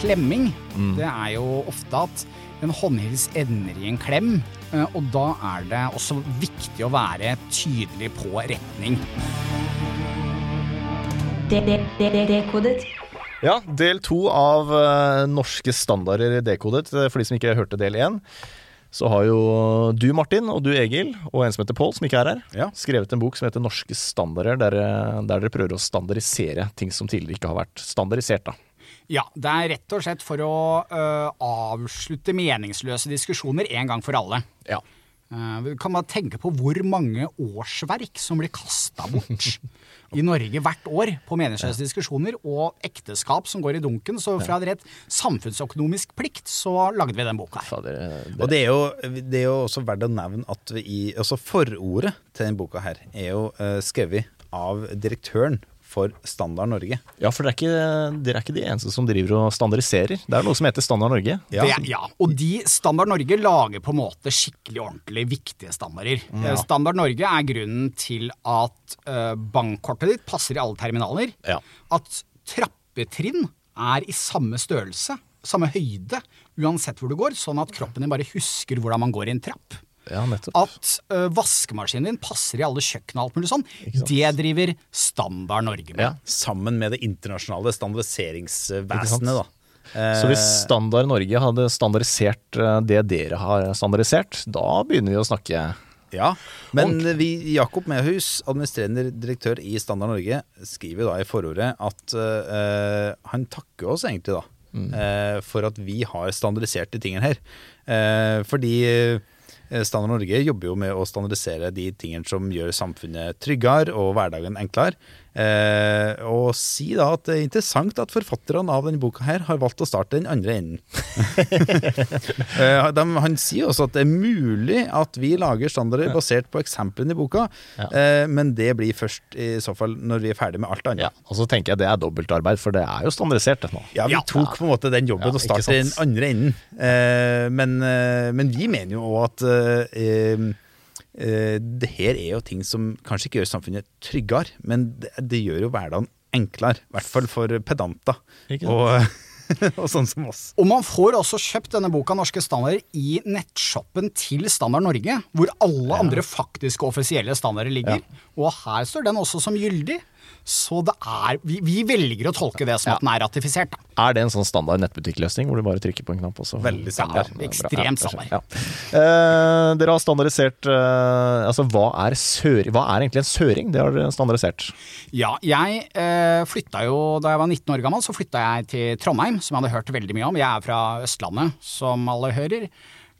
Klemming, det er jo ofte at en håndhils ender i en klem, eh, og da er det også viktig å være tydelig på retning. Dekodet. Ja, del to av eh, norske standarder dekodet. Eh, For de som ikke hørte del én, så har jo du, Martin, og du, Egil, og en som heter Pål, som ikke er her, Ja. skrevet en bok som heter Norske standarder, der, der dere prøver å standardisere ting som tidligere ikke har vært standardisert. da. Ja, det er rett og slett for å uh, avslutte meningsløse diskusjoner en gang for alle. Ja. Uh, Vi kan bare tenke på hvor mange årsverk som blir kasta bort i Norge hvert år på meningsløse diskusjoner, og ekteskap som går i dunken. Så fra et rett samfunnsøkonomisk plikt så lagde vi den boka her. Fader, det... Og det er, jo, det er jo også verdt å nevne at vi i, altså forordet til denne boka her er jo uh, skrevet av direktøren for Standard Norge. Ja, for dere er, ikke, dere er ikke de eneste som driver og standardiserer. Det er noe som heter Standard Norge. Ja. Det, ja, og de Standard Norge lager på en måte skikkelig ordentlig viktige standarder. Ja. Standard Norge er grunnen til at eh, bankkortet ditt passer i alle terminaler. Ja. At trappetrinn er i samme størrelse, samme høyde, uansett hvor du går, sånn at kroppen din bare husker hvordan man går i en trapp. Ja. At uh, vaskemaskinen din passer i alle kjøkken og alt mulig sånn. Det driver Standard Norge med. Ja. Sammen med det internasjonale standardiseringsvesenet, da. Så hvis Standard Norge hadde standardisert det dere har standardisert, da begynner vi å snakke Ja, men vi, Jakob Mehus, administrerende direktør i Standard Norge, skriver da i forordet at uh, han takker oss egentlig da eh, for at vi har standardisert de tingene her. Uh, fordi Standard Norge jobber jo med å standardisere de tingene som gjør samfunnet tryggere og hverdagen enklere. Eh, og si da at det er interessant at forfatterne av denne boka her har valgt å starte den andre enden. Eh, de, han sier også at det er mulig at vi lager standarder basert på eksemplene i boka, eh, men det blir først i så fall når vi er ferdig med alt annet. Ja, og så tenker jeg det er dobbeltarbeid, for det er jo standardisert nå. Ja, vi Ja. tok på en måte den jobben Ja, og startet den andre enden. Eh, men, eh, men vi mener jo òg at eh, det her er jo ting som kanskje ikke gjør samfunnet tryggere, men det, det gjør jo hverdagen enklere. I hvert fall for pedanter. Og, og sånn som oss. Og man får også kjøpt denne boka Norske standarder i nettshoppen til Standard Norge, hvor alle andre faktiske offisielle standarder ligger. Og her står den også som gyldig. Så det er Vi, vi velger å tolke det som at den er ratifisert. Da. Er det en sånn standard nettbutikkløsning hvor du bare trykker på en knapp? Også? Veldig standard. Ja. Ekstremt Ja, standard. Ja. Eh, dere har standardisert eh, Altså, hva er, sør, hva er egentlig en søring? Det har dere standardisert. Ja, jeg eh, flytta jo Da jeg var 19 år gammel, så flytta jeg til Trondheim, som jeg hadde hørt veldig mye om. Jeg er fra Østlandet, som alle hører.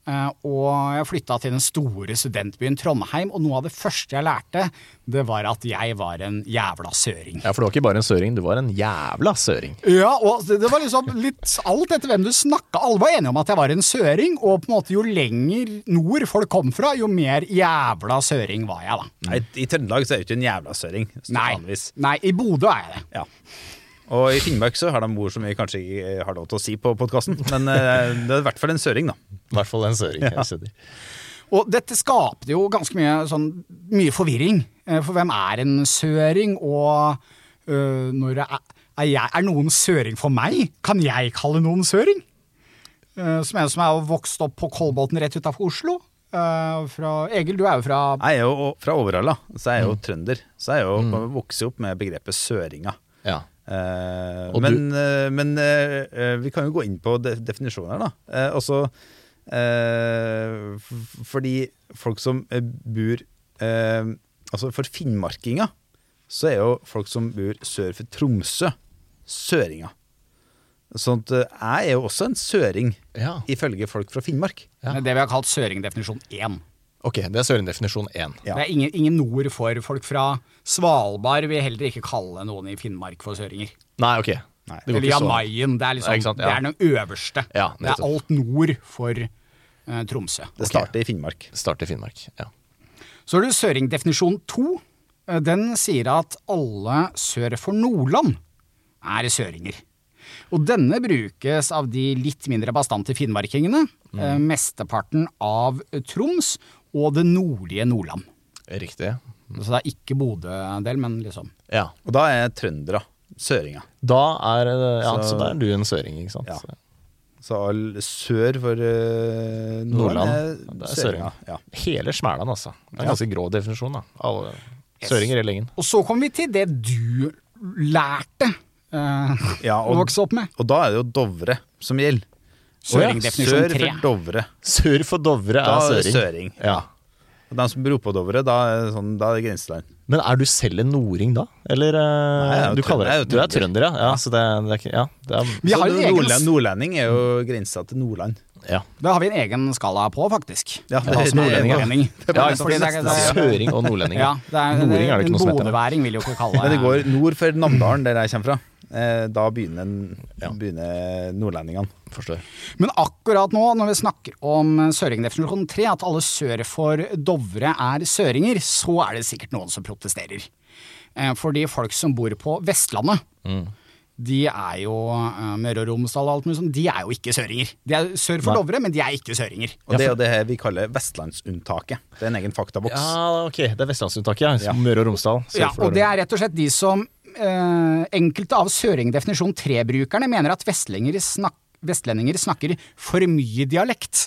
Eh, og jeg flytta til den store studentbyen Trondheim, og noe av det første jeg lærte, det var at jeg var en jævla søring. Ja, For du var ikke bare en søring, du var en jævla søring. Ja, og det, det var liksom litt alt etter hvem du snakka. Alle var enige om at jeg var en søring, og på en måte jo lenger nord folk kom fra, jo mer jævla søring var jeg, da. Nei, I Trøndelag så er det ikke en jævla søring. Nei, nei i Bodø er jeg det. Ja. Og i Finnmark så har de ord som vi kanskje ikke har lov til å si på podkasten, men eh, det er i hvert fall en søring, da. I hvert fall en søring. jeg skjønner. Og dette skapte jo ganske mye, sånn, mye forvirring. Eh, For hvem er en søring, og øh, når er, er, jeg, er noen søring for meg? Kan jeg kalle noen søring? Uh, som en som er vokst opp på Kolbotn rett utafor Oslo. Uh, fra, Egil, du er jo fra Jeg er jo fra Overhalla, så jeg er jo trønder. Så jeg er jo vokst opp med begrepet søringa. Ja. Eh, men eh, men eh, vi kan jo gå inn på de definisjoner, da. Eh, også eh, fordi folk som bor eh, Altså for finnmarkinger så er jo folk som bor sør for Tromsø, søringer. Sånn at jeg er jo også en søring, Ja. ifølge folk fra Finnmark. Ja. det vi har kalt søringdefinisjon 1. Ok, det er søringdefinisjon én. Ja. Det er ingen, ingen nord for folk fra Svalbard vil heller ikke kalle noen i Finnmark for søringer. Nei, ok. Nei. Det går Eller Mayen. Det er, liksom, Ja, sant, det er den øverste. Ja, det er alt nord for uh, Tromsø. Det starter i Finnmark. Det starter i Finnmark. Ja. Så har du søringdefinisjon to. Eh, Den sier at alle sør for Nordland er søringer. Og denne brukes av de litt mindre bastante finnmarkingene, mm. mesteparten av Troms og det nordlige Nordland. Riktig. Så det er ikke Bodø-del, men liksom Ja. Og da er trøndere Søringa. Da er Ja, så, Så- da er du en søring, ikke sant. Ja. Så all sør for uh, Nordland. Nordland Det er Søringa. Ja. Hele Smæland, altså. Det er en ganske grå definisjon, da. Alle søringer hele gjengen. Og så kommer vi til det du lærte uh, Ja, å vokse opp med. og da er det jo Dovre som gjelder. Søringdefinisjon Sør tre. for Dovre. Sør for Dovre Da er det søring. søring. Ja. De som bor på Dovre, da er sånn, da er det grenseland. Men er du selv en nording da? Eller eh, jo du, kaller er det, du er trønder. ja. ja så det, det er Ja. Det er, Vi Så nordlending er jo grensa til Nordland. Ja. da har vi en egen skala på, faktisk. Ja, det- det, det det Ja, det det Søring og nordlending. Ja, det er, Nording er det ikke noe som heter. Bodøværing vil jo ikke kalle Men det går nord for Namdalen, der jeg kommer fra. Eh, da begynner, Ja. begynner nordlendingene. Forstår. Men akkurat nå, når vi snakker om søringdefinisjon 3, at alle sør for Dovre er søringer, så er det sikkert noen som protesterer. Eh, Fordi folk som bor på Vestlandet, de er jo eh, Møre og Romsdal og alt mulig sånt, de er jo ikke søringer. De er sør for. Dovre, men de er ikke søringer. Og det er jo det vi kaller vestlandsunntaket. Det er en egen faktaboks. Ja, ok. Det er vestlandsunntaket, ja. Møre og Romsdal. sør Ja, for og det er rett og slett de som eh, Enkelte av søring definisjon 3-brukerne mener at vestlendinger, snak, vestlendinger snakker for mye dialekt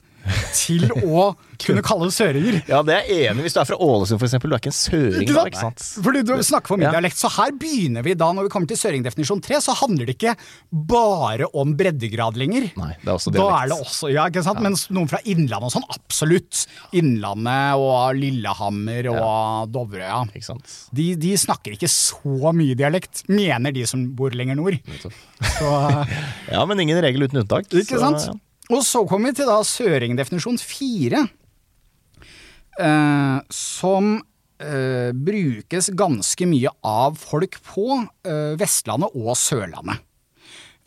til å kunne kalles søringer. Ja, det er jeg enig. Hvis du er fra Ålesund, eksempel. Du er ikke en søring Ikke da, sant? ikke sant? Fordi du snakker for mye Ja. dialekt. Så her begynner vi da, når vi kommer til søringdefinisjon 3, så handler det ikke bare om breddegrad lenger. Nei, det er også dialekt. Da er det også, ja, ikke sant? Mens noen fra Innlandet og sånn, absolutt. Innlandet og Lillehammer og ja. Ikke sant? De, de snakker ikke så mye dialekt, mener de som bor lenger nord. Så, Ja, men ingen regel uten unntak. ikke så, sant? Og så kommer vi til da søringdefinisjon fire, eh, som eh, brukes ganske mye av folk på eh, Vestlandet og Sørlandet.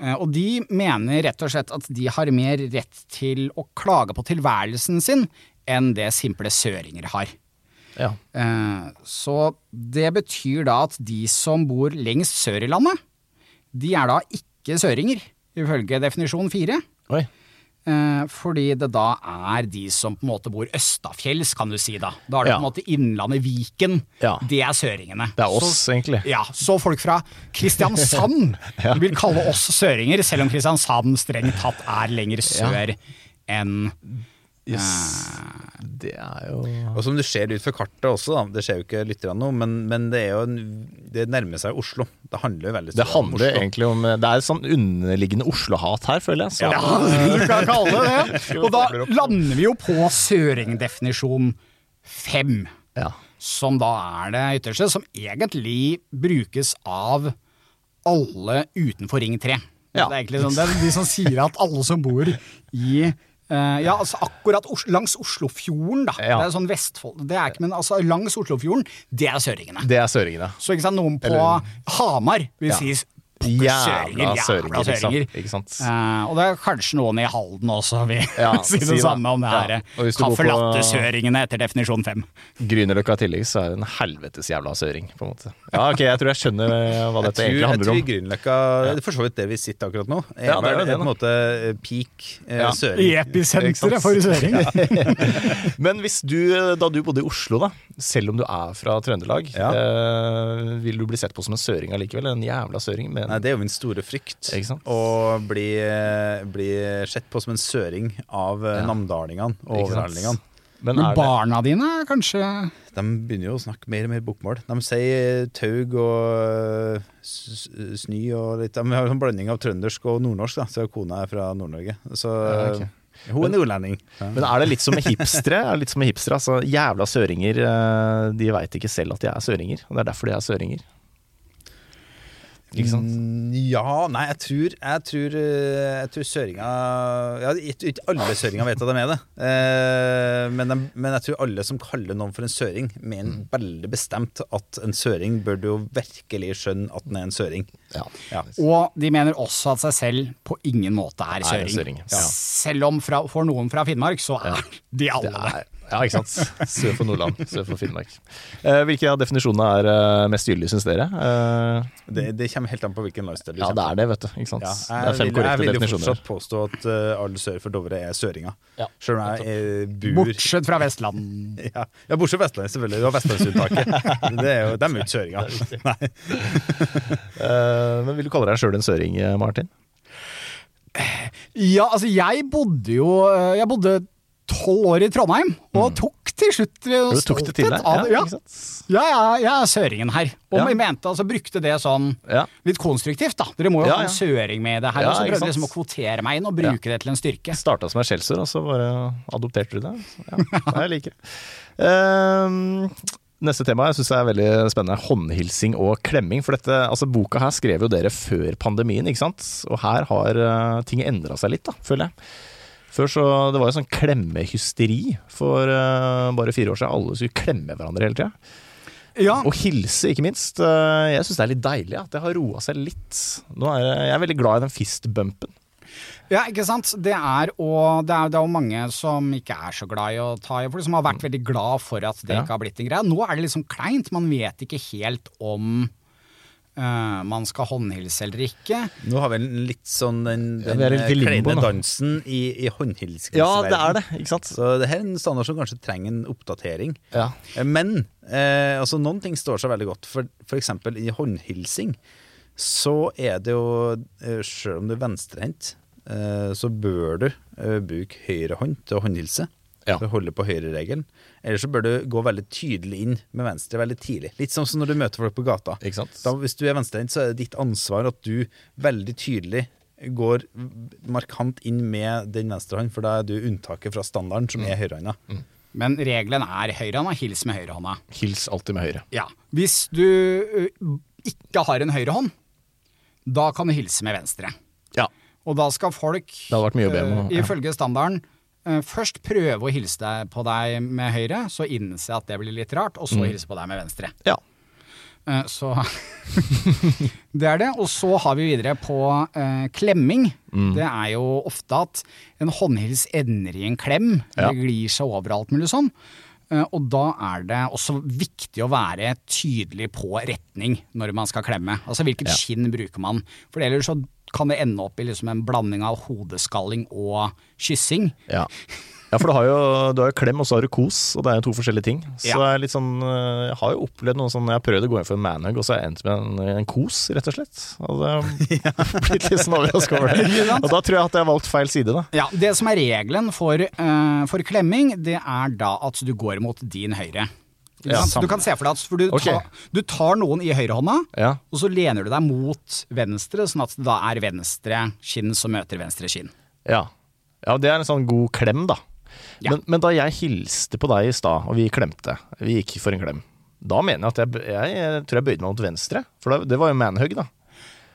Eh, og de mener rett og slett at de har mer rett til å klage på tilværelsen sin enn det simple søringer har. Ja. Eh, Så det betyr da at de som bor lengst sør i landet, de er da ikke søringer, ifølge definisjon fire. Oi. Eh, Fordi det da er de som på en måte bor østafjells, kan du si da. Da er det Ja. på en måte Innlandet, Viken. Ja. Det er søringene. Det er oss, så, egentlig. Ja, så folk fra Kristiansand Ja. vil kalle oss søringer, selv om Kristiansand strengt tatt er lenger sør enn Yes. Det er jo Og som det ser ut fra kartet også, da. Det ser jo ikke litt noe, men, men det er jo en, Det nærmer seg Oslo. Det handler jo veldig Det stort om Oslo. egentlig om Det er et sånn underliggende Oslo-hat her, føler jeg. Så. Ja, du kan kalle det det. Og da lander vi jo på søringdefinisjon fem. Ja. som da er det ytterste, som egentlig brukes av alle utenfor Ring 3. Ja. Det er egentlig sånn, det er de som sier at alle som bor i eh, ja, altså akkurat Os langs Oslofjorden, da. Ja. Det er sånn Vestfold Det er ikke, men altså langs Oslofjorden, det er søringene. Det er søringene. Så ikke sant, noen på Eller- Hamar vil Ja. si Jævla søringer, søringer, jævla søringer. ikke sant? Eh, og det er kanskje noen i Halden også vil Ja, si det si samme om det her. Ja. du Kaffelattesøringene etter definisjon fem. Grünerløkka i tillegg, så er det en helvetes jævla søring, på en måte. Ja, ok, jeg tror jeg skjønner hva Jeg dette tror, egentlig jeg handler tror om. Grünerløkka Det er for så vidt der vi sitter akkurat nå. Er Ja, det er det, på en måte eh, peak eh, Ja. Søring. I episenteret for søring. Men hvis du, da du bodde i Oslo, da, selv om du er fra Trøndelag, Ja. eh, vil du bli sett på som en søring allikevel? En jævla søring? Men, Nei, det er jo min store frykt. Ikke sant? Å bli, eh, bli sett på som en søring av eh, Ja. namdalingene og overhandlingene men Men barna det, dine kanskje De begynner jo å snakke mer og mer bokmål. De sier taug og eh, s- s- snø og litt De har en blanding av trøndersk og nordnorsk, da, så kona er fra Nord-Norge. Så Ja, okay. hun er nordlending. men er det litt som med hipstere? Er det litt som med hipstere? Altså, jævla søringer, de veit ikke selv at de er søringer. Og det er derfor de er søringer. Ikke sant? Mm, Ja, nei, jeg tror Jeg tror, eh, jeg tror søringa ja, Ikke alle søringer vet at de er det. Eh, men, de, men jeg tror alle som kaller noen for en søring, mener veldig bestemt at en søring bør du jo virkelig skjønne at den er en søring. Ja. Ja. Og de mener også at seg selv på ingen måte er søring. Nei, søring. Selv om fra, for noen fra Finnmark, så er de alle Det det. er, ja, ikke sant. Sør for Nordland, sør for Finnmark. Eh, hvilke av definisjonene er eh, mest gyldige, syns dere? Eh, Det, det kommer helt an på hvilken lifestyle du ja, det er det, vet du. Ikke sant? Ja, det er fem jeg, vil, jeg vil jo fortsatt påstå at uh, alle sør for Dovre er søringa. Ja, Selv om jeg eh, bor Bortsett fra Vestland. ja, ja, bortsett fra Vestlandet, selvfølgelig. Du har vestlandsunntaket. Det er jo, de er jo ikke søringer. Nei. Eh, men vil du kalle deg sjøl en søring, eh, Martin? Ja, altså jeg bodde jo Jeg bodde tolv år i Trondheim, og tok til slutt eh, Mm. Det til av det. Ja, Ja, ja, jeg er søringen her. Og vi mente, altså brukte det sånn litt konstruktivt, da. Dere må jo ha en søring med det her. Ja, og så prøvde liksom å kvotere meg inn og bruke det til en styrke. Starta som et skjellsord, og så bare adopterte du det. Ja, jeg liker det. Um, Neste tema jeg synes er veldig spennende, håndhilsing og klemming. For dette, altså Boka her skrev jo dere før pandemien, ikke sant? Og her har eh, ting endra seg litt, da, føler jeg. Før så, Det var jo sånn klemmehysteri for uh, bare fire år siden. Alle skulle klemme hverandre hele tida. Ja, Og hilse, ikke minst. Uh, Jeg syns det er litt deilig at det har roa seg litt. Nå er jeg, jeg er veldig glad i den fistbumpen. Ja, ikke sant. Det er, og det er, det er jo mange som ikke er så glad i å ta i, for som har vært veldig glad for at det Ja. ikke har blitt en greie. Nå er det liksom kleint. Man vet ikke helt om eh, man skal håndhilse eller ikke. Nå har vi en litt sånn den, Ja, den ja, er litt i limbo kleine nå. dansen i, i håndhilselsverden. ikke sant? Så det her er en standard som kanskje trenger en oppdatering. Ja. Eh, Men uh, altså noen ting står seg veldig godt. For, for eksempel i håndhilsing så er det jo, uh, selv om du er venstrehendt, eh, så bør du bruke høyre hånd til å håndhilse. Ja. Du holder holde på høyreregelen. Eller så bør du gå veldig tydelig inn med venstre veldig tidlig. Litt sånn som når du møter folk på gata. Ikke sant? Da, hvis du er venstrehendt, så er det ditt ansvar at du veldig tydelig går markant inn med den venstre hånd, for da er du unntaket fra standarden, som er høyrehånda. Men regelen er høyrehånda. Hils med høyrehånda. Hils alltid med høyre. Ja. Hvis du ikke har en høyrehånd, da kan du hilse med venstre. Ja. Og da skal folk, Det hadde vært mye å be om, ja. ifølge standarden, først prøve å hilse deg på deg med høyre, så innse at det blir litt rart, og så Mm. hilse på deg med venstre. ja. Eh, Så Det er det. Og så har vi videre på eh, klemming. Mm. Det er jo ofte at en håndhils ender i en klem. Ja. Det glir seg over alt mulig sånn. Eh, og da er det også viktig å være tydelig på retning når man skal klemme. Altså hvilket Ja. skinn bruker man. For ellers så kan det ende opp i liksom en blanding av hodeskalling og kyssing. Ja. ja, for du har, jo, du har jo klem, og så har du kos, og det er jo to forskjellige ting. Så det er litt sånn, øh, jeg har jo opplevd noe sånn Jeg har prøvd å gå inn for en manhug, og så har jeg endt med en, en kos, rett og slett. Og det har blitt litt sånn overraska over det. Og da tror jeg at jeg har valgt feil side, da. Ja, Det som er regelen for, uh, for klemming, det er da at du går mot din høyre. Ja, du kan se for deg at for du, okay. tar, du tar noen i høyrehånda, Ja. og så lener du deg mot venstre, sånn at det da er venstre skinn som møter venstre skinn. Ja. ja, det er en sånn god klem, da. Ja. Men, men da jeg hilste på deg i stad, og vi klemte, vi gikk for en klem, da mener jeg at jeg, jeg, jeg tror jeg bøyde meg mot venstre. For det, det var jo manhug, da.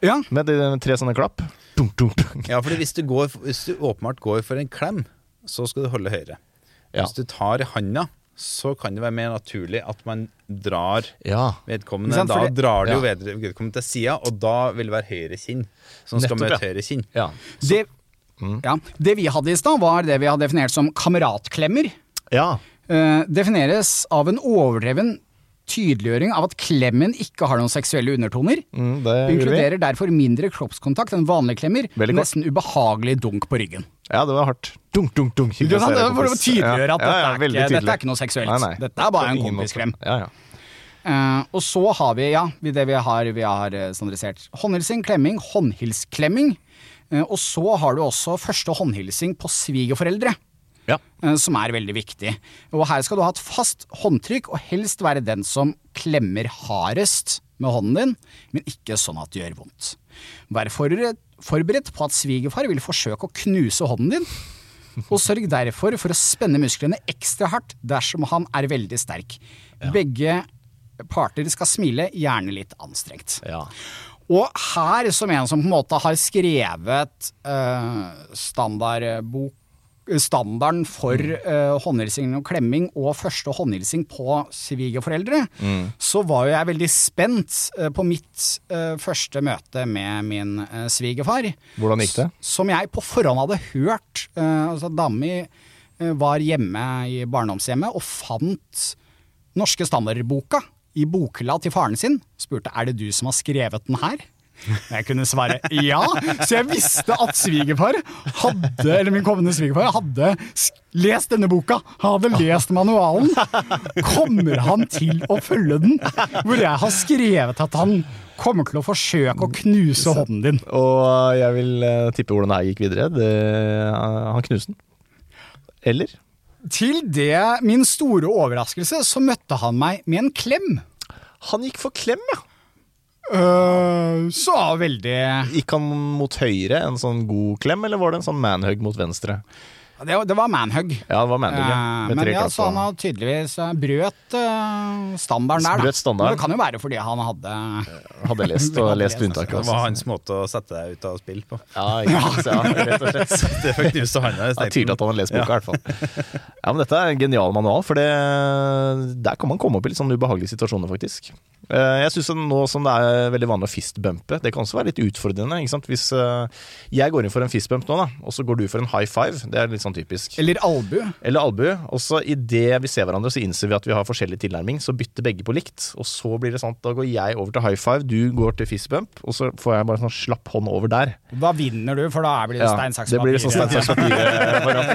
Ja, Med de tre sånne klapp. Dunk, dunk, dunk. Ja, for hvis du, hvis du åpenbart går for en klem, så skal du holde høyre. Ja. Hvis du tar handa, så kan det være mer naturlig at man drar Ja. vedkommende. Sant, Da drar du jo Ja. ved- vedkommende til sida, og da vil det være høyre kinn som skal møte ja. høyre kinn. ja. det, Mm. ja. det vi hadde i stad, var det vi hadde definert som kameratklemmer. Ja. Uh, defineres av en overdreven tydeliggjøring av at klemmen ikke har noen seksuelle undertoner. Mm, det gjorde vi. Inkluderer derfor mindre kroppskontakt enn vanlige klemmer. Nesten ubehagelig dunk på ryggen. Ja, det var hardt. Dunk, dunk, dunk. Du kan For å tydeliggjøre at Ja, ja, dette, er ikke, dette er ikke noe seksuelt. Nei, nei. Dette er bare en kompisklem. Ja, ja. Uh, og så har vi, ja, det vi har, vi har eh, standardisert håndhilsing, klemming, håndhilsklemming. Eh, og så har du også første håndhilsing på svigerforeldre. Ja. eh, Som er veldig viktig. Og her skal du ha et fast håndtrykk, og helst være den som klemmer hardest med hånden din, men ikke sånn at det gjør vondt. Vær forberedt, på at svigerfar vil forsøke å knuse hånden din, og sørg derfor for å spenne musklene ekstra hardt dersom han er veldig sterk. Begge parter skal smile, gjerne litt anstrengt. Ja. Og her, som en som på en måte har skrevet uh, standardbok Standarden for uh, håndhilsing og klemming og første håndhilsing på svigerforeldre, så var jo jeg veldig spent uh, på mitt uh, første møte med min uh, svigerfar. Hvordan gikk det? Som jeg på forhånd hadde hørt. Uh, altså Dama mi var hjemme i barndomshjemmet og fant norske standardboka i bokhylla til faren sin. Spurte er det du som har skrevet den her. Jeg kunne svare ja, så jeg visste at svigerfar eller min kommende svigerfar hadde lest denne boka. Han hadde lest manualen. Kommer han til å følge den? Hvor jeg har skrevet at han kommer til å forsøke å knuse hånden din. Og jeg vil eh, tippe hvordan det her gikk videre. Det, han knuste den. Eller? Til det, min store overraskelse, så møtte han meg med en klem. Han gikk for klem, ja. Uh, så veldig Gikk han mot høyre, en sånn god klem, eller var det en sånn manhug mot venstre? Det, det var manhug. Ja, det var manhug, ja. Eh, Med men ja, så han har tydeligvis eh, brøt uh, standarden der, da. Brøt standarden. Men det kan jo være fordi han hadde Hadde lest og Hadde lest unntaket. Det var hans måte å sette deg ut av spill på. Ja, ikke ja, rett og slett. Det fikk knust er tydelig at han har lest boka, i hvert fall. Ja, men Dette er en genial manual, for det, der kan man komme opp i litt sånn ubehagelige situasjoner, faktisk. Jeg synes nå som det er veldig vanlig å fistbumpe, det kan også være litt utfordrende. ikke sant? Hvis jeg går inn for en fistbump nå, da, og så går du for en high five, det er litt sånn typisk. Eller albu. Eller albu. Og så idet vi ser hverandre, så innser vi at vi har forskjellig tilnærming, så bytter begge på likt. Og så blir det sånn da går jeg over til high five, du går til fistbump, og så får jeg bare sånn slapp hånd over der. Da vinner du, for da blir det stein, saks, det blir sånn stein, saks, papir.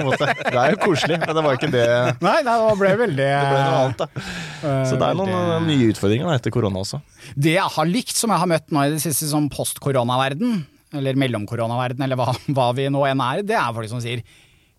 på. Det er jo koselig, men det var ikke det. Nei, nei, det ble veldig Det ble noe annet, da. Så det er noen veldig- eh, nye utfordringer da, etter korona også. Det jeg har likt, som jeg har møtt nå i det siste, sånn post-koronaverden, eller mellom-koronaverden, eller hva, hva vi nå enn er, det er folk som sier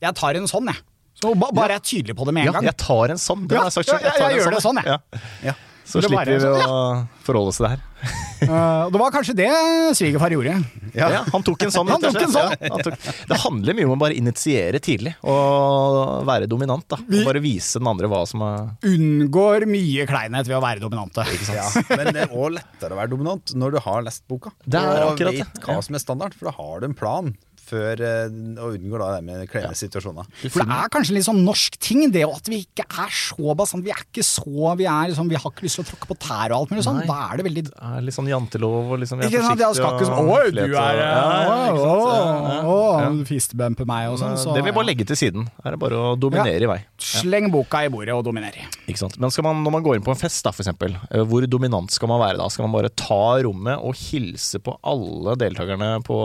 'jeg tar en sånn', jeg. Så ba, bare jeg er tydelig på det med en Ja, gang. jeg tar en sånn. Det Ja, har jeg sagt ja, selv. jeg- jeg gjør sånn, det sånn, jeg. Ja. Ja. Så Det slipper vi å sånn, forholde oss til det her. uh, det var kanskje det svigerfar gjorde. Ja. han tok en sånn. Han tok en sånn. Ja, han tok. Det handler mye om å bare initiere tidlig, og være dominant. da. Og bare vise den andre hva som er Unngår mye kleinhet ved å være dominante. Ja, men det er òg lettere å være dominant når du har lest boka. Det er og akkurat det. vet hva som er standard, for da har du en plan før eh, og unngår da det med kleine situasjoner. For det er kanskje litt sånn norsk ting, det at vi ikke er så bastant. Vi er ikke så Vi er liksom, vi har ikke lyst til å tråkke på tær og alt mulig sånn. Da er det veldig Det er litt sånn jantelov og liksom Ikke sant, jeg skal ikke sånn Oi, du er ja, ja? Ja, ja, Å, du fistbumper meg og sånn. Så, Det vil vi bare legge til siden. Her er det bare å dominere i vei. Sleng boka i bordet og dominer. Ikke sant? Men skal man, når man går inn på en fest, da, for eksempel, eh, hvor dominant skal man være da? Skal man bare ta rommet og hilse på alle deltakerne på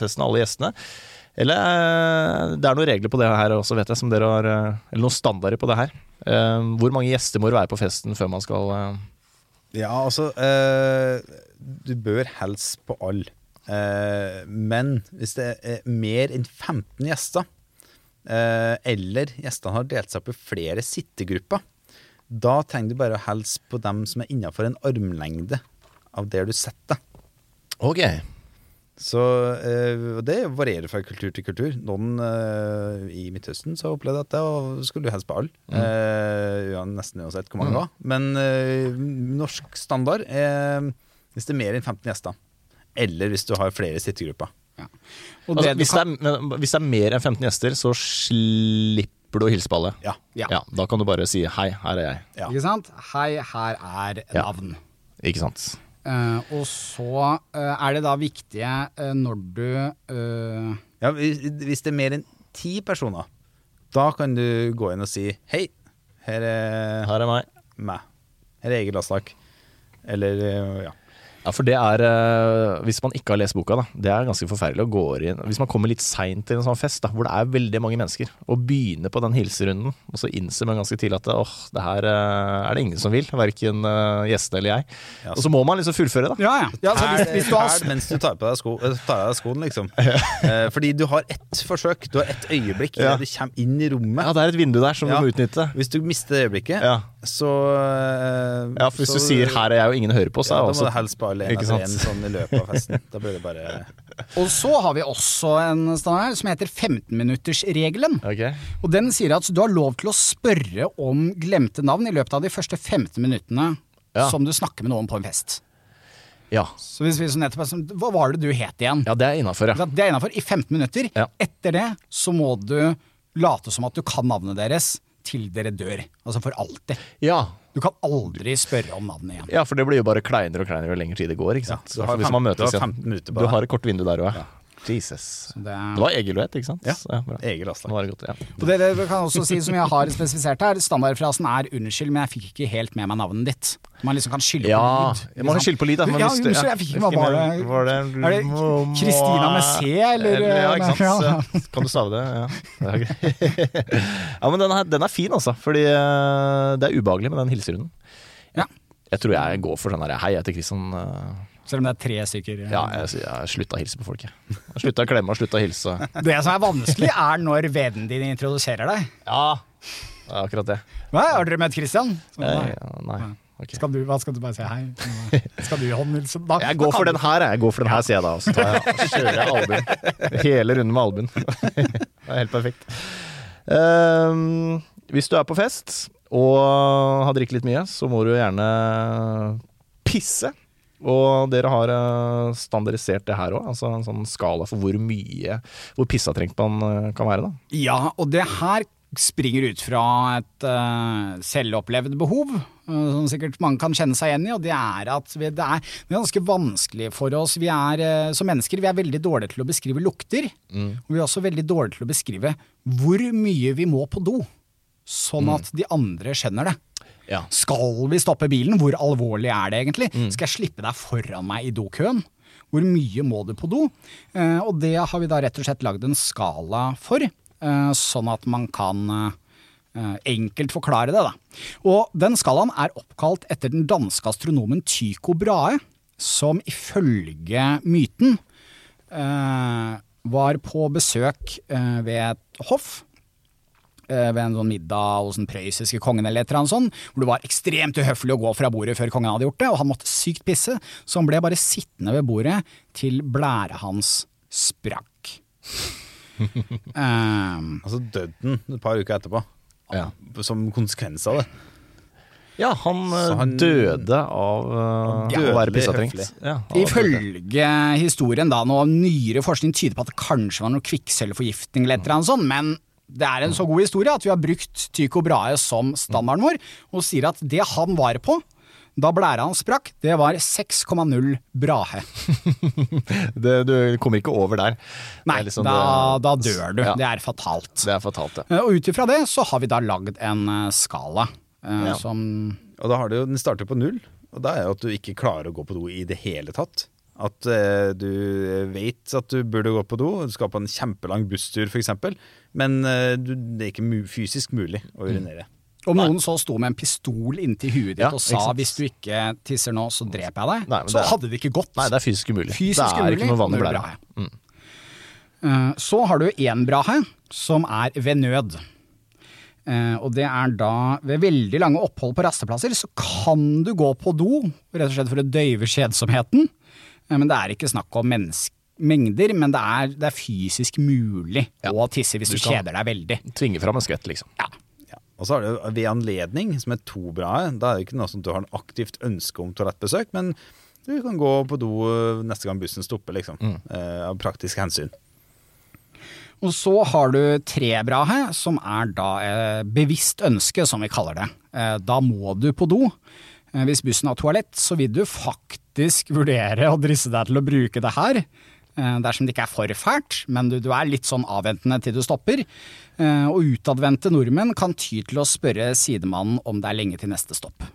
festen, alle gjestene? Eller eh, det er noen regler på det her også, vet jeg, som dere har eh, Eller noen standarder på det her. Eh, Hvor mange gjester må det være på festen før man skal Ja, altså Du bør helst på alle. Men hvis det er mer enn 15 gjester, eller gjestene har delt seg opp i flere sittegrupper, da trenger du bare å hilse på dem som er innafor en armlengde av der du sitter. Ok. Så eh, det varierer fra kultur til kultur. Noen eh, i Midtøsten så opplevde jeg at det skulle helst på alle. Eh, ja, nesten uansett hvor mange det var. Men eh, norsk standard er hvis det er mer enn 15 gjester. Eller hvis du har flere sittegrupper. Og Altså, hvis, det er, hvis det er mer enn 15 gjester, så slipper du å hilse på alle. Ja. Ja. Ja, Da kan du bare si 'hei, her er jeg'. Ja. Ikke sant? Hei, her er Ja. navn. Ikke sant? Eh, og så eh, er det da viktige eh, når du eh, Ja, hvis, hvis det er mer enn ti personer, da kan du gå inn og si 'hei, her er Her er meg. meg'. Her er Egil Aslak. Eller ja. Ja, for det er eh, Hvis man ikke har lest boka, da. Det er ganske forferdelig å gå inn Hvis man kommer litt seint til en sånn fest da, hvor det er veldig mange mennesker, og begynner på den hilserunden, og så innser man ganske tidlig at åh, det her eh, er det ingen som vil. Verken uh, gjestene eller jeg. Ja, Og så må man liksom fullføre, da. Ja, ja. ja så hvis, hvis du har mens du tar på deg, sko, eh, tar deg skoen, liksom. Eh, fordi du har ett forsøk, du har ett øyeblikk Ja. du kommer inn i rommet. Ja, det er et vindu der som Ja. du må utnytte. Hvis du mister det øyeblikket, Ja. så eh, Ja, for hvis så- du sier 'her er jeg' og ingen hører på, så ja, er det også du helst på alle en Ikke sant? en sånn i løpet av festen. Da blir det bare Og så har vi også en standard som heter 15-minuttersregelen. Okay. Og den sier at du har lov til å spørre om glemte navn i løpet av de første 15 minuttene Ja. som du snakker med noen på en fest. Ja. Så hvis vi så nettopp er sånn, Hva var det du het igjen? ja, det er innafor, ja. Det er innafor i 15 minutter. Ja. Etter det så må du late som at du kan navnet deres til dere dør. Altså for alltid. Ja. Du kan aldri spørre om navnet igjen. ja, for det blir jo bare kleinere og kleinere jo lenger tid det går. ikke sant? du har Hvis fem- man du har 15 minutter på Du har et kort vindu der òg, ja. Jesus. Det, Det var Egil du het, ikke sant? Ja. ja Egil Aslak. Ja. og det, det kan også si, som jeg har spesifisert her, standardfrasen er 'unnskyld, men jeg fikk ikke helt med meg navnet ditt'. Man liksom kan skylde Ja, på lyd. man kan skylde på lyd, da. Ja, unnskyld, jeg fikk ikke med meg. Var det, Var det, er det Kristina med C, eller? Ja, ikke sant. Ja. Kan du stave det? Ja. Ja men den er, den er fin, altså. Fordi eh, det er ubehagelig med den hilserunden. Ja. Jeg tror jeg går for sånn her Hei, jeg heter Kristian. Eh, Selv om det er tre stykker. Ja, jeg, jeg slutta å hilse på folk, jeg. Slutta å klemme og slutta å hilse. Det som er vanskelig, er når vennen din introduserer deg. Ja, det er akkurat det. Hva, har dere møtt Christian? Så, Eh, nei. ja, nei. ok. Skal du, hva skal du bare si hei? Skal du håndhilse? Da- Jeg går for den her, jeg. går for den her, sier jeg da. Og så jeg, kjører jeg albuen. Hele runden med albuen. Det er helt perfekt. Um, hvis du er på fest og har drukket litt mye, så må du gjerne pisse. Og dere har eh, standardisert det her òg, altså en sånn skala for hvor mye Hvor pissatrengt man eh, kan være, da. Ja, og det her springer ut fra et uh, selvopplevd behov, uh, som sikkert mange kan kjenne seg igjen i, og det er at vi, det, er, det er ganske vanskelig for oss. Vi er, uh, som mennesker vi er veldig dårlige til å beskrive lukter, og vi er også veldig dårlige til å beskrive hvor mye vi må på do, sånn at de andre skjønner det. Ja. Skal vi stoppe bilen? Hvor alvorlig er det egentlig? Skal jeg slippe deg foran meg i dokøen? Hvor mye må du på do? Eh, og det har vi da rett og slett lagd en skala for, eh, sånn at man kan eh, enkelt forklare det. Da. Og den skalaen er oppkalt etter den danske astronomen Tycho Brahe, som ifølge myten eh, var på besøk eh, ved et hoff ved en sånn middag hos den prøyssiske kongen eller et eller annet sånt, hvor det var ekstremt uhøflig å gå fra bordet før kongen hadde gjort det, og han måtte sykt pisse, så han ble bare sittende ved bordet til blæra hans sprakk. um, Altså døde han et par uker etterpå. Ja. Som konsekvens av det. Ja, han, eh, han- døde av eh, å være pissetrengt. Ja. Ifølge historien, da, noe nyere forskning tyder på at det kanskje var noe kvikksølvforgiftning eller et eller annet sånt, men det er en så god historie at vi har brukt Tycho Brahe som standarden vår, og sier at det han var på da blæra hans sprakk, det var 6,0 Brahe. Det, du kommer ikke over der. Nei, liksom da, da dør du. Ja. Det er fatalt. Det er fatalt, ja. Eh, Og ut ifra det så har vi da lagd en eh, skala eh, Ja. som Og da har du jo, den starter på null, og da er jo at du ikke klarer å gå på do i det hele tatt. At eh, du vet at du burde gå på do, du skal på en kjempelang busstur f.eks., men eh, du, det er ikke mu fysisk mulig å urinere. Om noen så sto med en pistol inntil huet ditt Ja, og ikke sa sant. hvis du ikke tisser nå, så dreper jeg deg, Nei, men så det er- hadde det ikke gått. Nei, det er fysisk umulig. Fysisk det er umulig, ikke noe vann i null blæra. Mm. Eh, Så har du én brahe, som er ved nød. Eh, og det er da ved veldig lange opphold på rasteplasser, så kan du gå på do, rett og slett for å døyve kjedsomheten. Eh, men det er ikke snakk om mengder, men det er, det er fysisk mulig Ja. å tisse hvis Du du, kjeder deg veldig. Tvinge fram en skvett, liksom. Ja. Ja. Og så har du ved anledning, som er to bra. Da er det ikke noe som du har en aktivt ønske om toalettbesøk, men du kan gå på do eh, neste gang bussen stopper, liksom. Eh, av praktiske hensyn. Og så har du tre bra her, som er da eh, bevisst ønske, som vi kaller det. Eh, da må du på do. Eh, hvis bussen har toalett, så vil du faktisk vurdere å drisse deg til å bruke det her. Eh, dersom det ikke er for fælt, men du, du er litt sånn avventende til du stopper. Eh, og utadvendte nordmenn kan ty til å spørre sidemannen om det er lenge til neste stopp.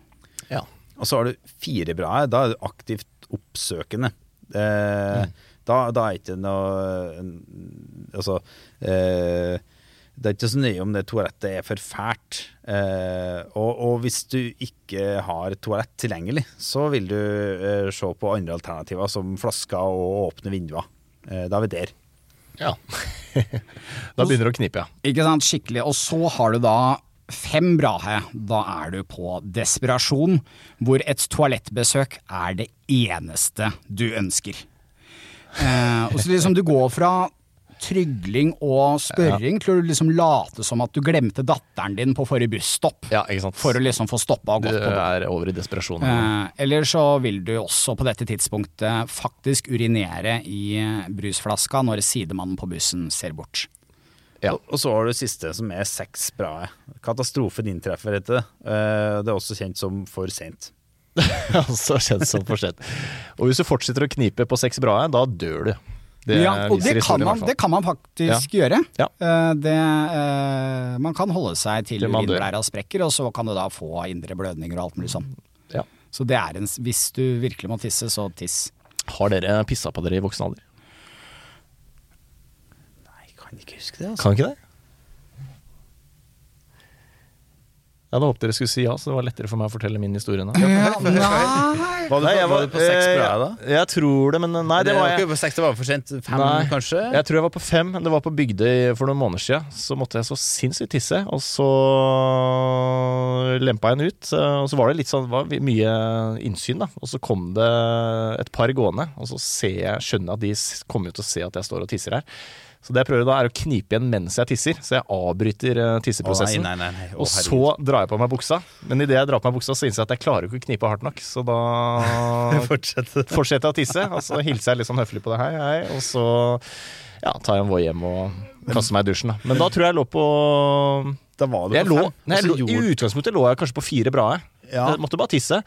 Ja. Og så har du fire bra. her. Da er du aktivt oppsøkende. Eh, da, da er ikke noe Altså eh, Det er ikke så nøye om det toalettet er for fælt. Eh, og, og hvis du ikke har toalett tilgjengelig, så vil du eh, se på andre alternativer som flasker og åpne vinduer. Eh, da er vi der. ja. da begynner det å knipe, ja. Ikke sant, skikkelig. Og så har du da fem brahe. Da er du på desperasjon, hvor et toalettbesøk er det eneste du ønsker. Eh, og så liksom du går fra trygling og spørring til å liksom late som at du glemte datteren din på forrige busstopp. Ja, ikke sant. For å liksom få stoppa og gått på do. er over i desperasjon. Eh, eller så vil du også på dette tidspunktet faktisk urinere i brusflaska når sidemannen på bussen ser bort. Ja. Og, så har du det siste, som er seks bra. Katastrofen inntreffer, etter det. Eh, Det er også kjent som for sent. Også kjent som for sent. Og hvis du fortsetter å knipe på seks bra, da dør du. Det ja, og det kan, man, det kan man faktisk gjøre. Ja. Eh, Det, eh, man kan holde seg til urinblæra sprekker, og så kan du da få indre blødninger og alt mulig sånn. Ja. Så det er en, hvis du virkelig må tisse, så tiss. Har dere pissa på dere i voksen alder? Nei, jeg kan ikke huske det. altså. Kan ikke det? Jeg hadde håpet dere skulle si ja, så det var lettere for meg å fortelle min historie nå. nei Var du, Nei, på, jeg var du på seks eh, bra da? Jeg tror det, men nei, det var ikke på seks, det var for sent. Fem, Nei, kanskje? Jeg tror jeg var på fem. Det var på Bygdøy for noen måneder siden. Så måtte jeg så sinnssykt tisse, og så lempa jeg den ut. Og så var det litt sånn, det var mye innsyn, da. Og så kom det et par gående, og så ser jeg, skjønner jeg at de kommer jo til å se at jeg står og tisser her. Så det jeg prøver da, er å knipe igjen mens jeg tisser, så jeg avbryter eh, tisseprosessen. Å, nei, nei, nei. Å, og så drar jeg på meg buksa. Men idet jeg drar på meg buksa, så innser jeg at jeg klarer ikke å knipe hardt nok. Så da fortsetter. fortsetter jeg å tisse, og så hilser jeg litt sånn høflig på det. Hei, hei. Og så ja, tar jeg en Voi hjem og kaster meg i dusjen. Da. Men da tror jeg jeg lå på Da var du jeg lå, nei, jeg lå, I utgangspunktet lå jeg kanskje på fire bra. jeg. Ja. Jeg måtte bare tisse.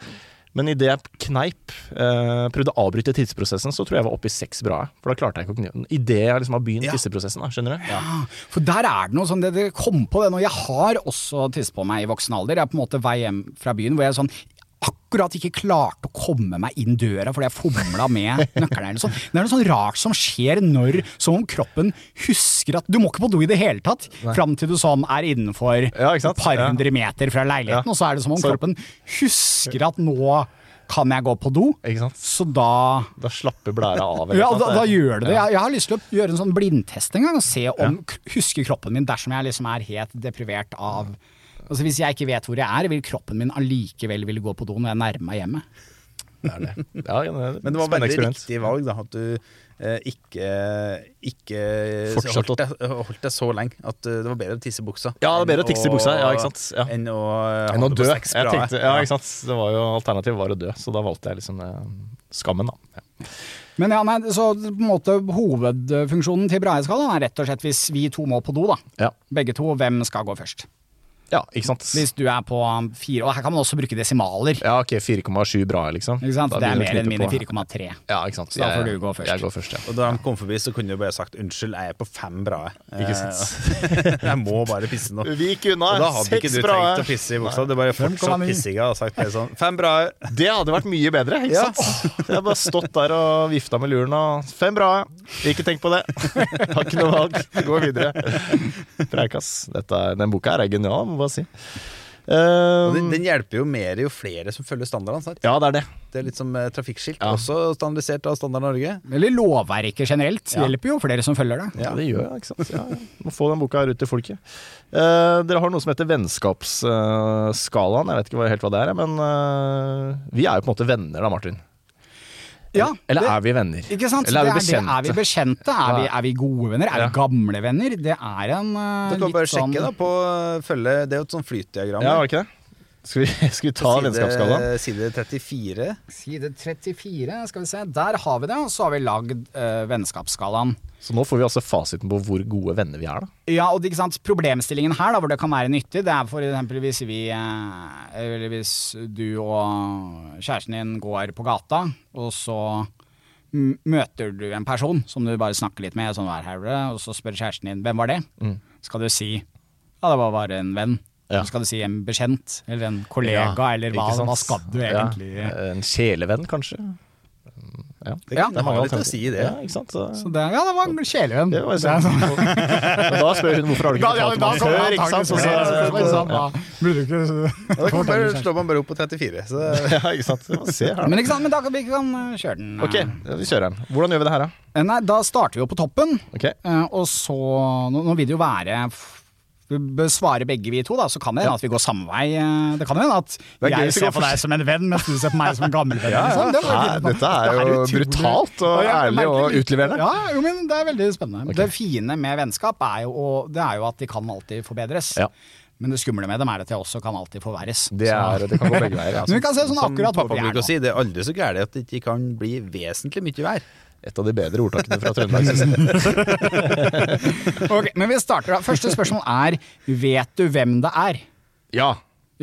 Men idet jeg kneip, eh, prøvde å avbryte tidsprosessen, så tror jeg jeg var oppe i seks bra. For da klarte jeg ikke å knipe. Idet jeg liksom har begynt Ja. tisseprosessen, da, skjønner du? Ja. For der er det noe sånn, det, det kom på det nå. Jeg har også tisset på meg i voksen alder. Jeg er på en måte vei hjem fra byen hvor jeg sånn akkurat ikke klarte å komme meg inn døra fordi jeg fomla med nøkkelen. eller sånn. Det er noe sånn rart som skjer når som om kroppen husker at du må ikke på do i det hele tatt, fram til du sånn er innenfor Ja, et par Ja. hundre meter fra leiligheten, Ja. og så er det som om Så- kroppen husker at nå kan jeg gå på do. Så da Da slapper blæra av. ja, da, da gjør det det. Jeg, jeg har lyst til å gjøre en sånn blindtest en gang, og se om ja. husker kroppen min dersom jeg liksom er helt deprivert av Altså Hvis jeg ikke vet hvor jeg er, vil kroppen min allikevel ville gå på do når jeg nærmer meg hjemmet. Ja, ja, det er Men det var veldig riktig valg, da. At du eh, ikke, ikke holdt, deg, holdt deg så lenge. At eh, det var bedre å tisse i buksa. Ja, det er bedre å tisse i buksa, ja, ikke sant? Ja. Enn å, eh, Enn å dø. tenkte, ja, ikke sant? Det var jo Alternativet var å dø, så da valgte jeg liksom eh, skammen, da. Ja. Men ja, nei, så på en måte hovedfunksjonen til Brahe-skalaen er rett og slett hvis vi to må på do, da. Ja. Begge to, hvem skal gå først? Ja, ikke sant? Hvis du er på fire Og her kan man også bruke desimaler. Ja, ok, 4,7 bra, liksom. Ikke sant? Da Det er mer enn mine 4,3. Ja, ikke sant. Så da får du gå først. Jeg går først, ja. Og da han kom forbi, så kunne du bare sagt 'unnskyld, jeg er på fem bra'. Ikke Eh, sant. jeg må bare pisse nå. Vi gikk unna, Og da hadde ikke du bra. trengt å pisse i buksa, du bare fortsatt 5,9. pissinga og sagt sånn 'fem bra'. Det hadde vært mye bedre, ikke Ja. sant? Jeg har bare stått der og vifta med luren og Fem bra, ikke tenk på det. Har ikke noe valg. Gå videre. Preikas. Dette er, den boka her er genial, bare si. Og den, Um, den hjelper jo mer jo flere som følger standardene. sant? ja, det er det. Det er litt som eh, trafikkskilt, Ja. også standardisert av Standard Norge. Eller lovverket generelt. Ja. Hjelper jo flere som følger det. Ja, det gjør jeg, ikke sant. Ja, ja. Må få den boka her ut til folket. Uh, dere har noe som heter vennskapsskalaen. jeg vet ikke helt hva det er, men eh, vi er jo på en måte venner da, Martin. Ja, Eller det- er vi venner? Ikke sant? Eller er vi Det det. Er vi bekjente? bekjente? Er vi, er vi gode venner? Er Ja. vi gamle venner? Det er en uh, Du kan litt sjekke, sånn da på eh, følge Det er jo et sånt flytdiagram. Ja, der. Skal vi, skal vi ta vennskapsskalaen? Side 34. Side 34, skal vi se. Der har vi det. Og så har vi lagd uh, vennskapsskalaen. Så nå får vi altså fasiten på hvor gode venner vi er, da. Ja, og det, ikke sant, Problemstillingen her da, hvor det kan være nyttig, det er for eksempel hvis vi eh, Eller hvis du og kjæresten din går på gata, og så møter du en person som du bare snakker litt med, sånn og så spør kjæresten din hvem var det? Skal du si ja, det var bare en venn. Ja. Skal du si en bekjent, eller en kollega, eller hva, hva skal du egentlig? Ja, en kjælevenn, kanskje? Ja. Det, Ja, det, det har litt å si, det. Ja, ikke sant? Så, Så det, ja, det var en kjælevenn. det var Det er sånn. sånn- Men da spør hun hvorfor har du ikke ja, fortalt kommer før, ikke sant? Så, så, så, ja. da Ja, kan bare, slår man bare opp på 34. Så ja, ikke sant. Se her, Men ikke sant, men da kan vi kan uh, kjøre den. Ok, vi kjører den. Hvordan gjør vi det her, da? Eh, Nei, da starter vi jo på toppen, Ok, eh, og så Nå, nå vil det jo være bør svare begge vi to, da, så kan det hende at vi går samme vei. eh, Det kan jo hende at er gøy jeg ser på deg som en venn, mens du ser på meg som en gammel venn. liksom. Det Nei, dette er Det jo brutalt og Ja, ærlig og utleverende. Ja, jo, men det er veldig spennende. Det fine med vennskap er jo, det er jo at de kan alltid forbedres. Ja. Men det skumle med dem er at de også kan alltid forverres. Det, er, det kan gå begge veier. Men vi Altså. kan se sånn akkurat hvor vi er nå. si, det er aldri så gærent at det ikke kan bli vesentlig mye vær. Et av de bedre ordtakene fra Trøndelag. synes jeg. Ok, men vi starter da. Første spørsmål er Vet du hvem det er? Ja,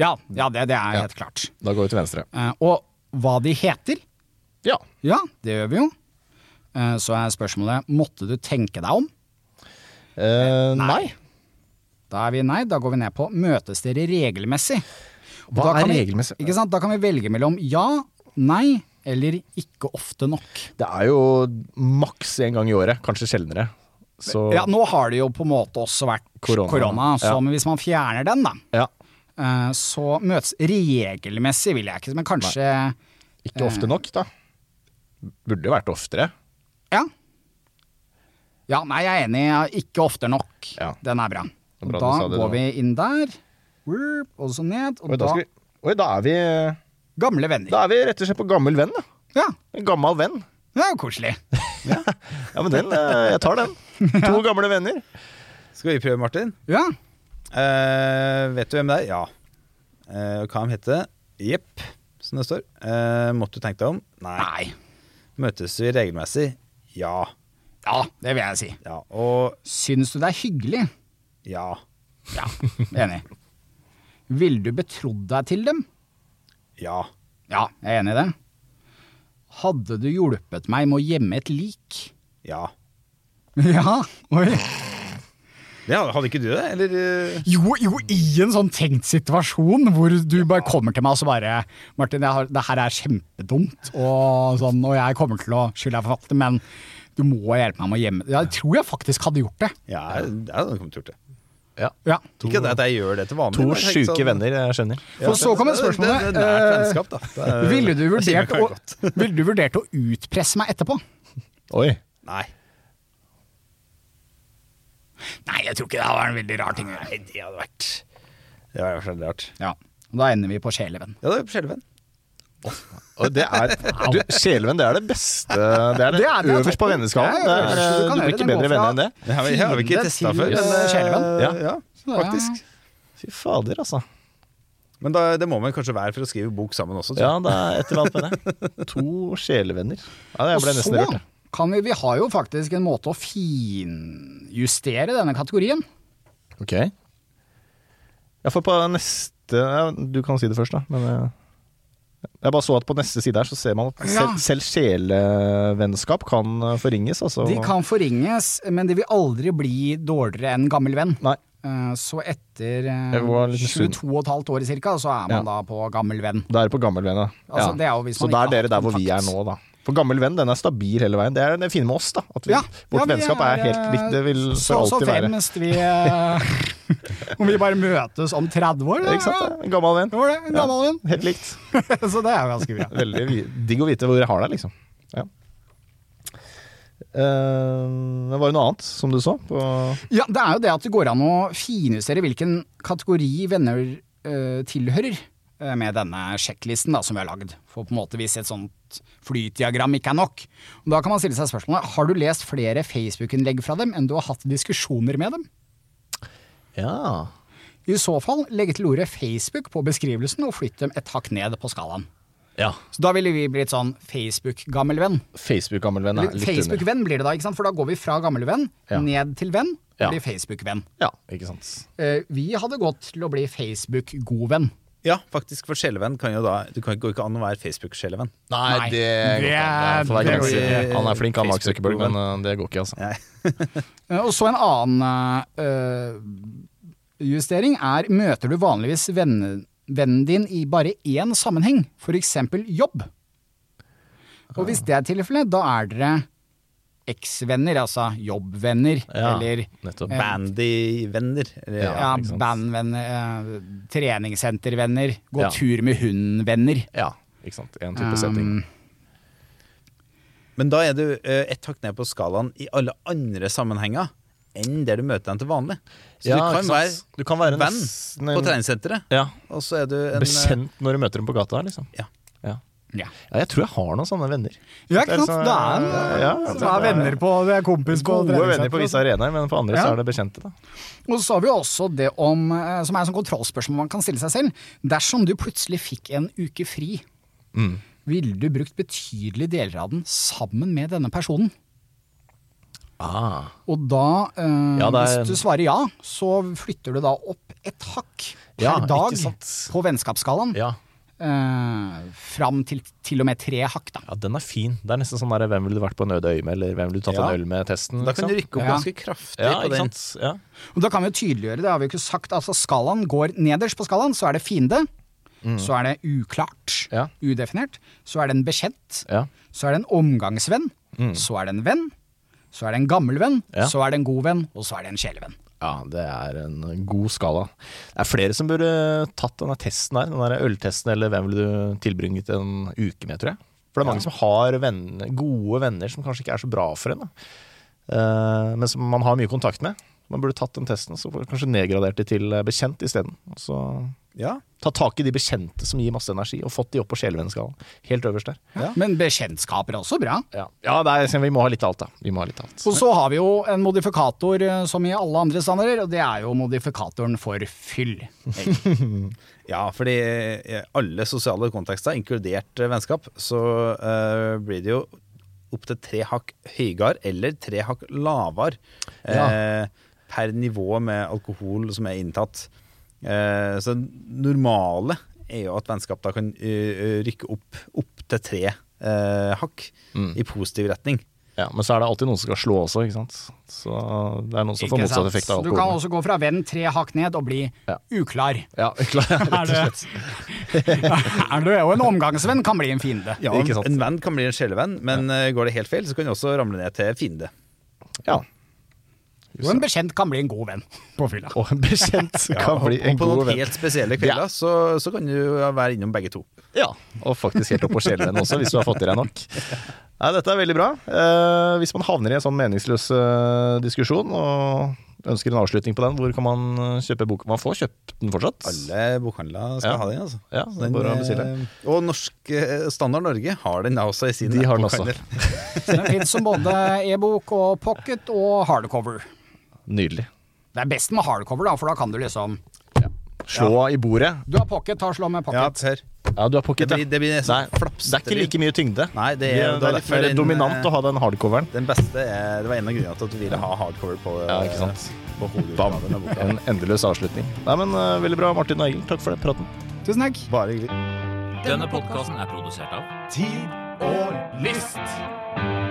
Ja, ja det, det er Ja. helt klart. da går vi til venstre. Uh, og hva de heter? Ja. Ja, det gjør vi jo. Uh, så er spørsmålet Måtte du tenke deg om? Uh, nei. Da er vi nei. Da går vi ned på Møtes dere regelmessig? Hva er vi- regelmessig? Ikke sant? Da kan vi velge mellom ja, nei eller ikke ofte nok. Det er jo maks én gang i året, kanskje sjeldnere. Så Ja, Nå har det jo på en måte også vært Korona. korona, så Ja. men hvis man fjerner den, da, ja. eh, så møtes regelmessig, vil jeg ikke, men kanskje Ikke ofte nok, da. Burde vært oftere. Ja. Ja, nei, jeg er enig. Ikke ofte nok. Ja. Den er bra. Er Og bra da går vi inn der, og så ned, og Oi, da, da vi, oi, da er vi Gamle venner. Da er vi rett og slett på gammel venn, da. Ja, En gammel venn. det er jo koselig. Ja, men den, eh, jeg tar den. To gamle venner. Skal vi prøve, Martin? Ja. Uh, vet du hvem det er? Ja. Uh, hva han heter? Jepp, som det står. Uh, måtte du tenke deg om? Nei. Nei. Møtes vi regelmessig? Ja. Ja, det vil jeg si. Ja. Og Syns du det er hyggelig? ja. Ja, enig. Ville du betrodd deg til dem? Ja. Ja, jeg er enig i det. Hadde du hjulpet meg med å gjemme et lik? Ja. Ja, oi. Det hadde, hadde ikke du det, eller? eh? Jo, jo, i en sånn tenkt situasjon hvor du bare kommer til meg og så bare Martin, jeg har, det her er kjempedumt, og, sånn, og jeg kommer til å skylde deg for alt, men du må hjelpe meg med å gjemme det. Jeg tror jeg faktisk hadde gjort det. Ja, jeg hadde til å gjort det. Ja. Ikke at jeg gjør det til vanlig. To sjuke sånn- venner, jeg skjønner. For så kommer det- det- spørsmålet. Det er eh, vennskap, da. Er- Ville du, vurdert å, ville du vurdert å utpresse meg etterpå? Oi. Nei. Nei, jeg tror ikke det hadde vært en veldig rar ting. Nei, det hadde vært Det hadde vært veldig rart. Ja, og Da ender vi på sjelevenn. Ja, det er skjelven. Og det er du, Sjelevenn, det er det beste Det er det, Det er- det er øverst på venneskalaen. Du blir ikke bedre venner enn det. Det har vi, har vi ikke testa før. sjelevenn. Ja. ja, faktisk. Fy fader, altså. Men da, det må man kanskje være for å skrive bok sammen også. Ja, det er et eller annet med det. To sjelevenner. Ja, jeg ble nesten rørt. kan vi, vi har jo faktisk en måte å finjustere denne kategorien. Ok. Ja, for på neste ja, Du kan si det først, da. Men eh, jeg bare så at på neste side her så ser man at Ja. selv, selv sjelevennskap kan eh, forringes. Altså. De kan forringes, men de vil aldri bli dårligere enn gammel venn. Nei. Eh, Så etter eh, Jeg var litt sunn. 22 og et halvt år cirka, så er man da på gammel venn. Da er det på gammel venn, ja. Altså, det er jo hvis så da er dere der hvor vi er nå, da. For gammel venn den er stabil hele veien. Det er det fine med oss, da. At vi, Ja, vårt ja, vi vennskap er helt likt. Det vil så, for alltid være. fremst vi eh, Om vi bare møtes om 30 år, Ikke sant? En gammel venn. Det var det, en gammel venn. Helt likt. Så det er jo ganske bra. Veldig digg å vite hvor jeg har deg, liksom. Ja. Uh, det var jo noe annet, som du så. På Ja, det er jo det at det går an å finjustere hvilken kategori venner uh, tilhører Uh, med denne sjekklisten da, som vi har lagd. For på en måte hvis et sånt flytdiagram ikke er nok. Og da kan man stille seg spørsmålet har du lest flere Facebook-innlegg fra dem enn du har hatt diskusjoner med dem. Ja. I så fall legge til ordet Facebook på beskrivelsen og flytt dem et hakk ned på skalaen. ja. Så da ville vi blitt sånn Facebook-gammelvenn. Facebook-gammelvenn er litt under. Facebook-venn blir det da, ikke sant? for da går vi fra gammelvenn Ja. ned til venn, og Ja. blir Facebook-venn. Ja, ikke sant. Eh, vi hadde gått til å bli Facebook-godvenn. Ja, faktisk, for sjelevenn kan jo da Du kan- ikke ikke an å være Facebook-sjelevenn. Nei, Nei, det det- går ikke an. Det det. Han er flink, han Mark Zuckerberg, men uh, det går ikke, altså. Eh, Og så en annen eh, justering er møter du vanligvis vennen, vennen din i bare én sammenheng, f.eks. jobb. Og hvis det er tilfellet, da er dere eksvenner, altså jobbvenner, Ja, eller nettopp. Bandyvenner. Bandy-venner. Ja. ja, bandvenner, eh, treningssentervenner, gå Ja. tur med hunden-venner. Ja, ikke sant. En type setting. Um, Men da er du eh, ett hakk ned på skalaen i alle andre sammenhenger. enn der du møter dem til vanlig. Så Ja, du kan være Du kan være venn nesten på en- treningssenteret, Ja, og så er du en eh, bekjent når du møter dem på gata, liksom. Ja. Ja. Jeg tror jeg har noen sånne venner. Ja, ikke sant? Det er sånn- ja, det er venner på Det er kompis på Gode venner på visse arenaer, men på andre Ja. så er det bekjente. da Og så har vi også det om, eh, som er et kontrollspørsmål man kan stille seg selv. Dersom du plutselig fikk en uke fri, Mm. ville du brukt betydelige deler av den sammen med denne personen? ah. Og da, eh, Ja, er- hvis du svarer ja, så flytter du da opp et hakk per Ja, dag på vennskapsskalaen. Ja. Eh, fram til til og med tre hakk, da. ja, den er fin. Det er nesten sånn der, Hvem ville du vært på en øde øye med, eller hvem ville du tatt Ja. en øl med testen? Da kan du liksom? rykke opp Ja. ganske kraftig ja, på den. Ja. Og da kan vi jo tydeliggjøre, det har vi jo ikke sagt. Altså skalaen går nederst på skalaen, så er det fiende. Så er det uklart, Mm. Ja. udefinert. Så er det en bekjent. Ja. Så er det en omgangsvenn. Så er det en venn. Så er det en gammel venn. Mm. Ja. Så er det en god venn, og så er det en sjelevenn. Ja, det er en god skala. Det er flere som burde tatt denne testen her, den der øltesten, eller hvem ville du tilbringet en uke med, tror jeg. For det er mange som har venner, gode venner som kanskje ikke er så bra for en, da. Eh, men som man har mye kontakt med. Man burde tatt den testen, så får kanskje nedgradert de til eh, bekjent isteden. Så Ja. ta tak i de bekjente som gir masse energi, og fått de opp på sjelevennskalaen. Helt øverst der. Ja. Men bekjentskaper er også bra. Ja, ja det er, vi må ha litt av alt, da. Vi må ha litt av alt. Og så har vi jo en modifikator eh, som i alle andre standarder, og det er jo modifikatoren for fyll. Ja, fordi i alle sosiale kontekster, inkludert eh, vennskap, så uh, blir det jo opptil tre hakk høyere eller tre hakk lavere eh, per nivå med alkohol som er inntatt. Eh, så normale er jo at vennskap da kan eh, rykke opp til tre eh, hakk Mm. i positiv retning. Ja, Men så er det alltid noen som skal slå også, ikke sant. Så det er noen som får motsatt sant? effekt av alkohol. Du kan også gå fra venn tre hakk ned og bli Ja. uklar. Ja, klar, rett og Er slett. Er du og en omgangsvenn kan bli en fiende. Ja, Ikke sant. En venn kan bli en sjelevenn, men ja. går det helt feil, så kan du også ramle ned til fiende. Ja. Og en bekjent kan bli en god venn på fylla. Og en bekjent kan bli en god og på noen helt spesielle kvelder Ja. så, så kan du være innom begge to. Ja, og faktisk helt opp på sjelen også, hvis du har fått i deg nok. Nei, dette er veldig bra. Eh, hvis man havner i en sånn meningsløs eh, diskusjon og ønsker en avslutning på den, hvor kan man eh, kjøpe boka? Man får kjøpt den fortsatt? Alle bokhandler skal Ja. ha den, altså. Ja, Den, bare å bestille. eh, og Norsk Standard Norge har den da også i sin De har den også. Den finnes som både e-bok og pocket og hardcover. Nydelig. Det er best med hardcover, da, for da kan du liksom Slå i bordet. Du har pocket, ta og slå med Ja, pocket. Ja, du har pocket, Det blir, det blir Nei, sånn flaps. det er ikke like mye tyngde. Nei, det er, det, det er er litt mer dominant eh, å ha den hardcoveren. Den beste er, Det var en av grunnene til at du ville ha hardcover på, Ja, ikke sant. på Bam. hovedutgaven. En endeløs avslutning. Nei, men uh, Veldig bra, Martin og Egil. Takk for den praten. Tusen takk. Bare hyggelig. Denne podkasten er produsert av Tid og list.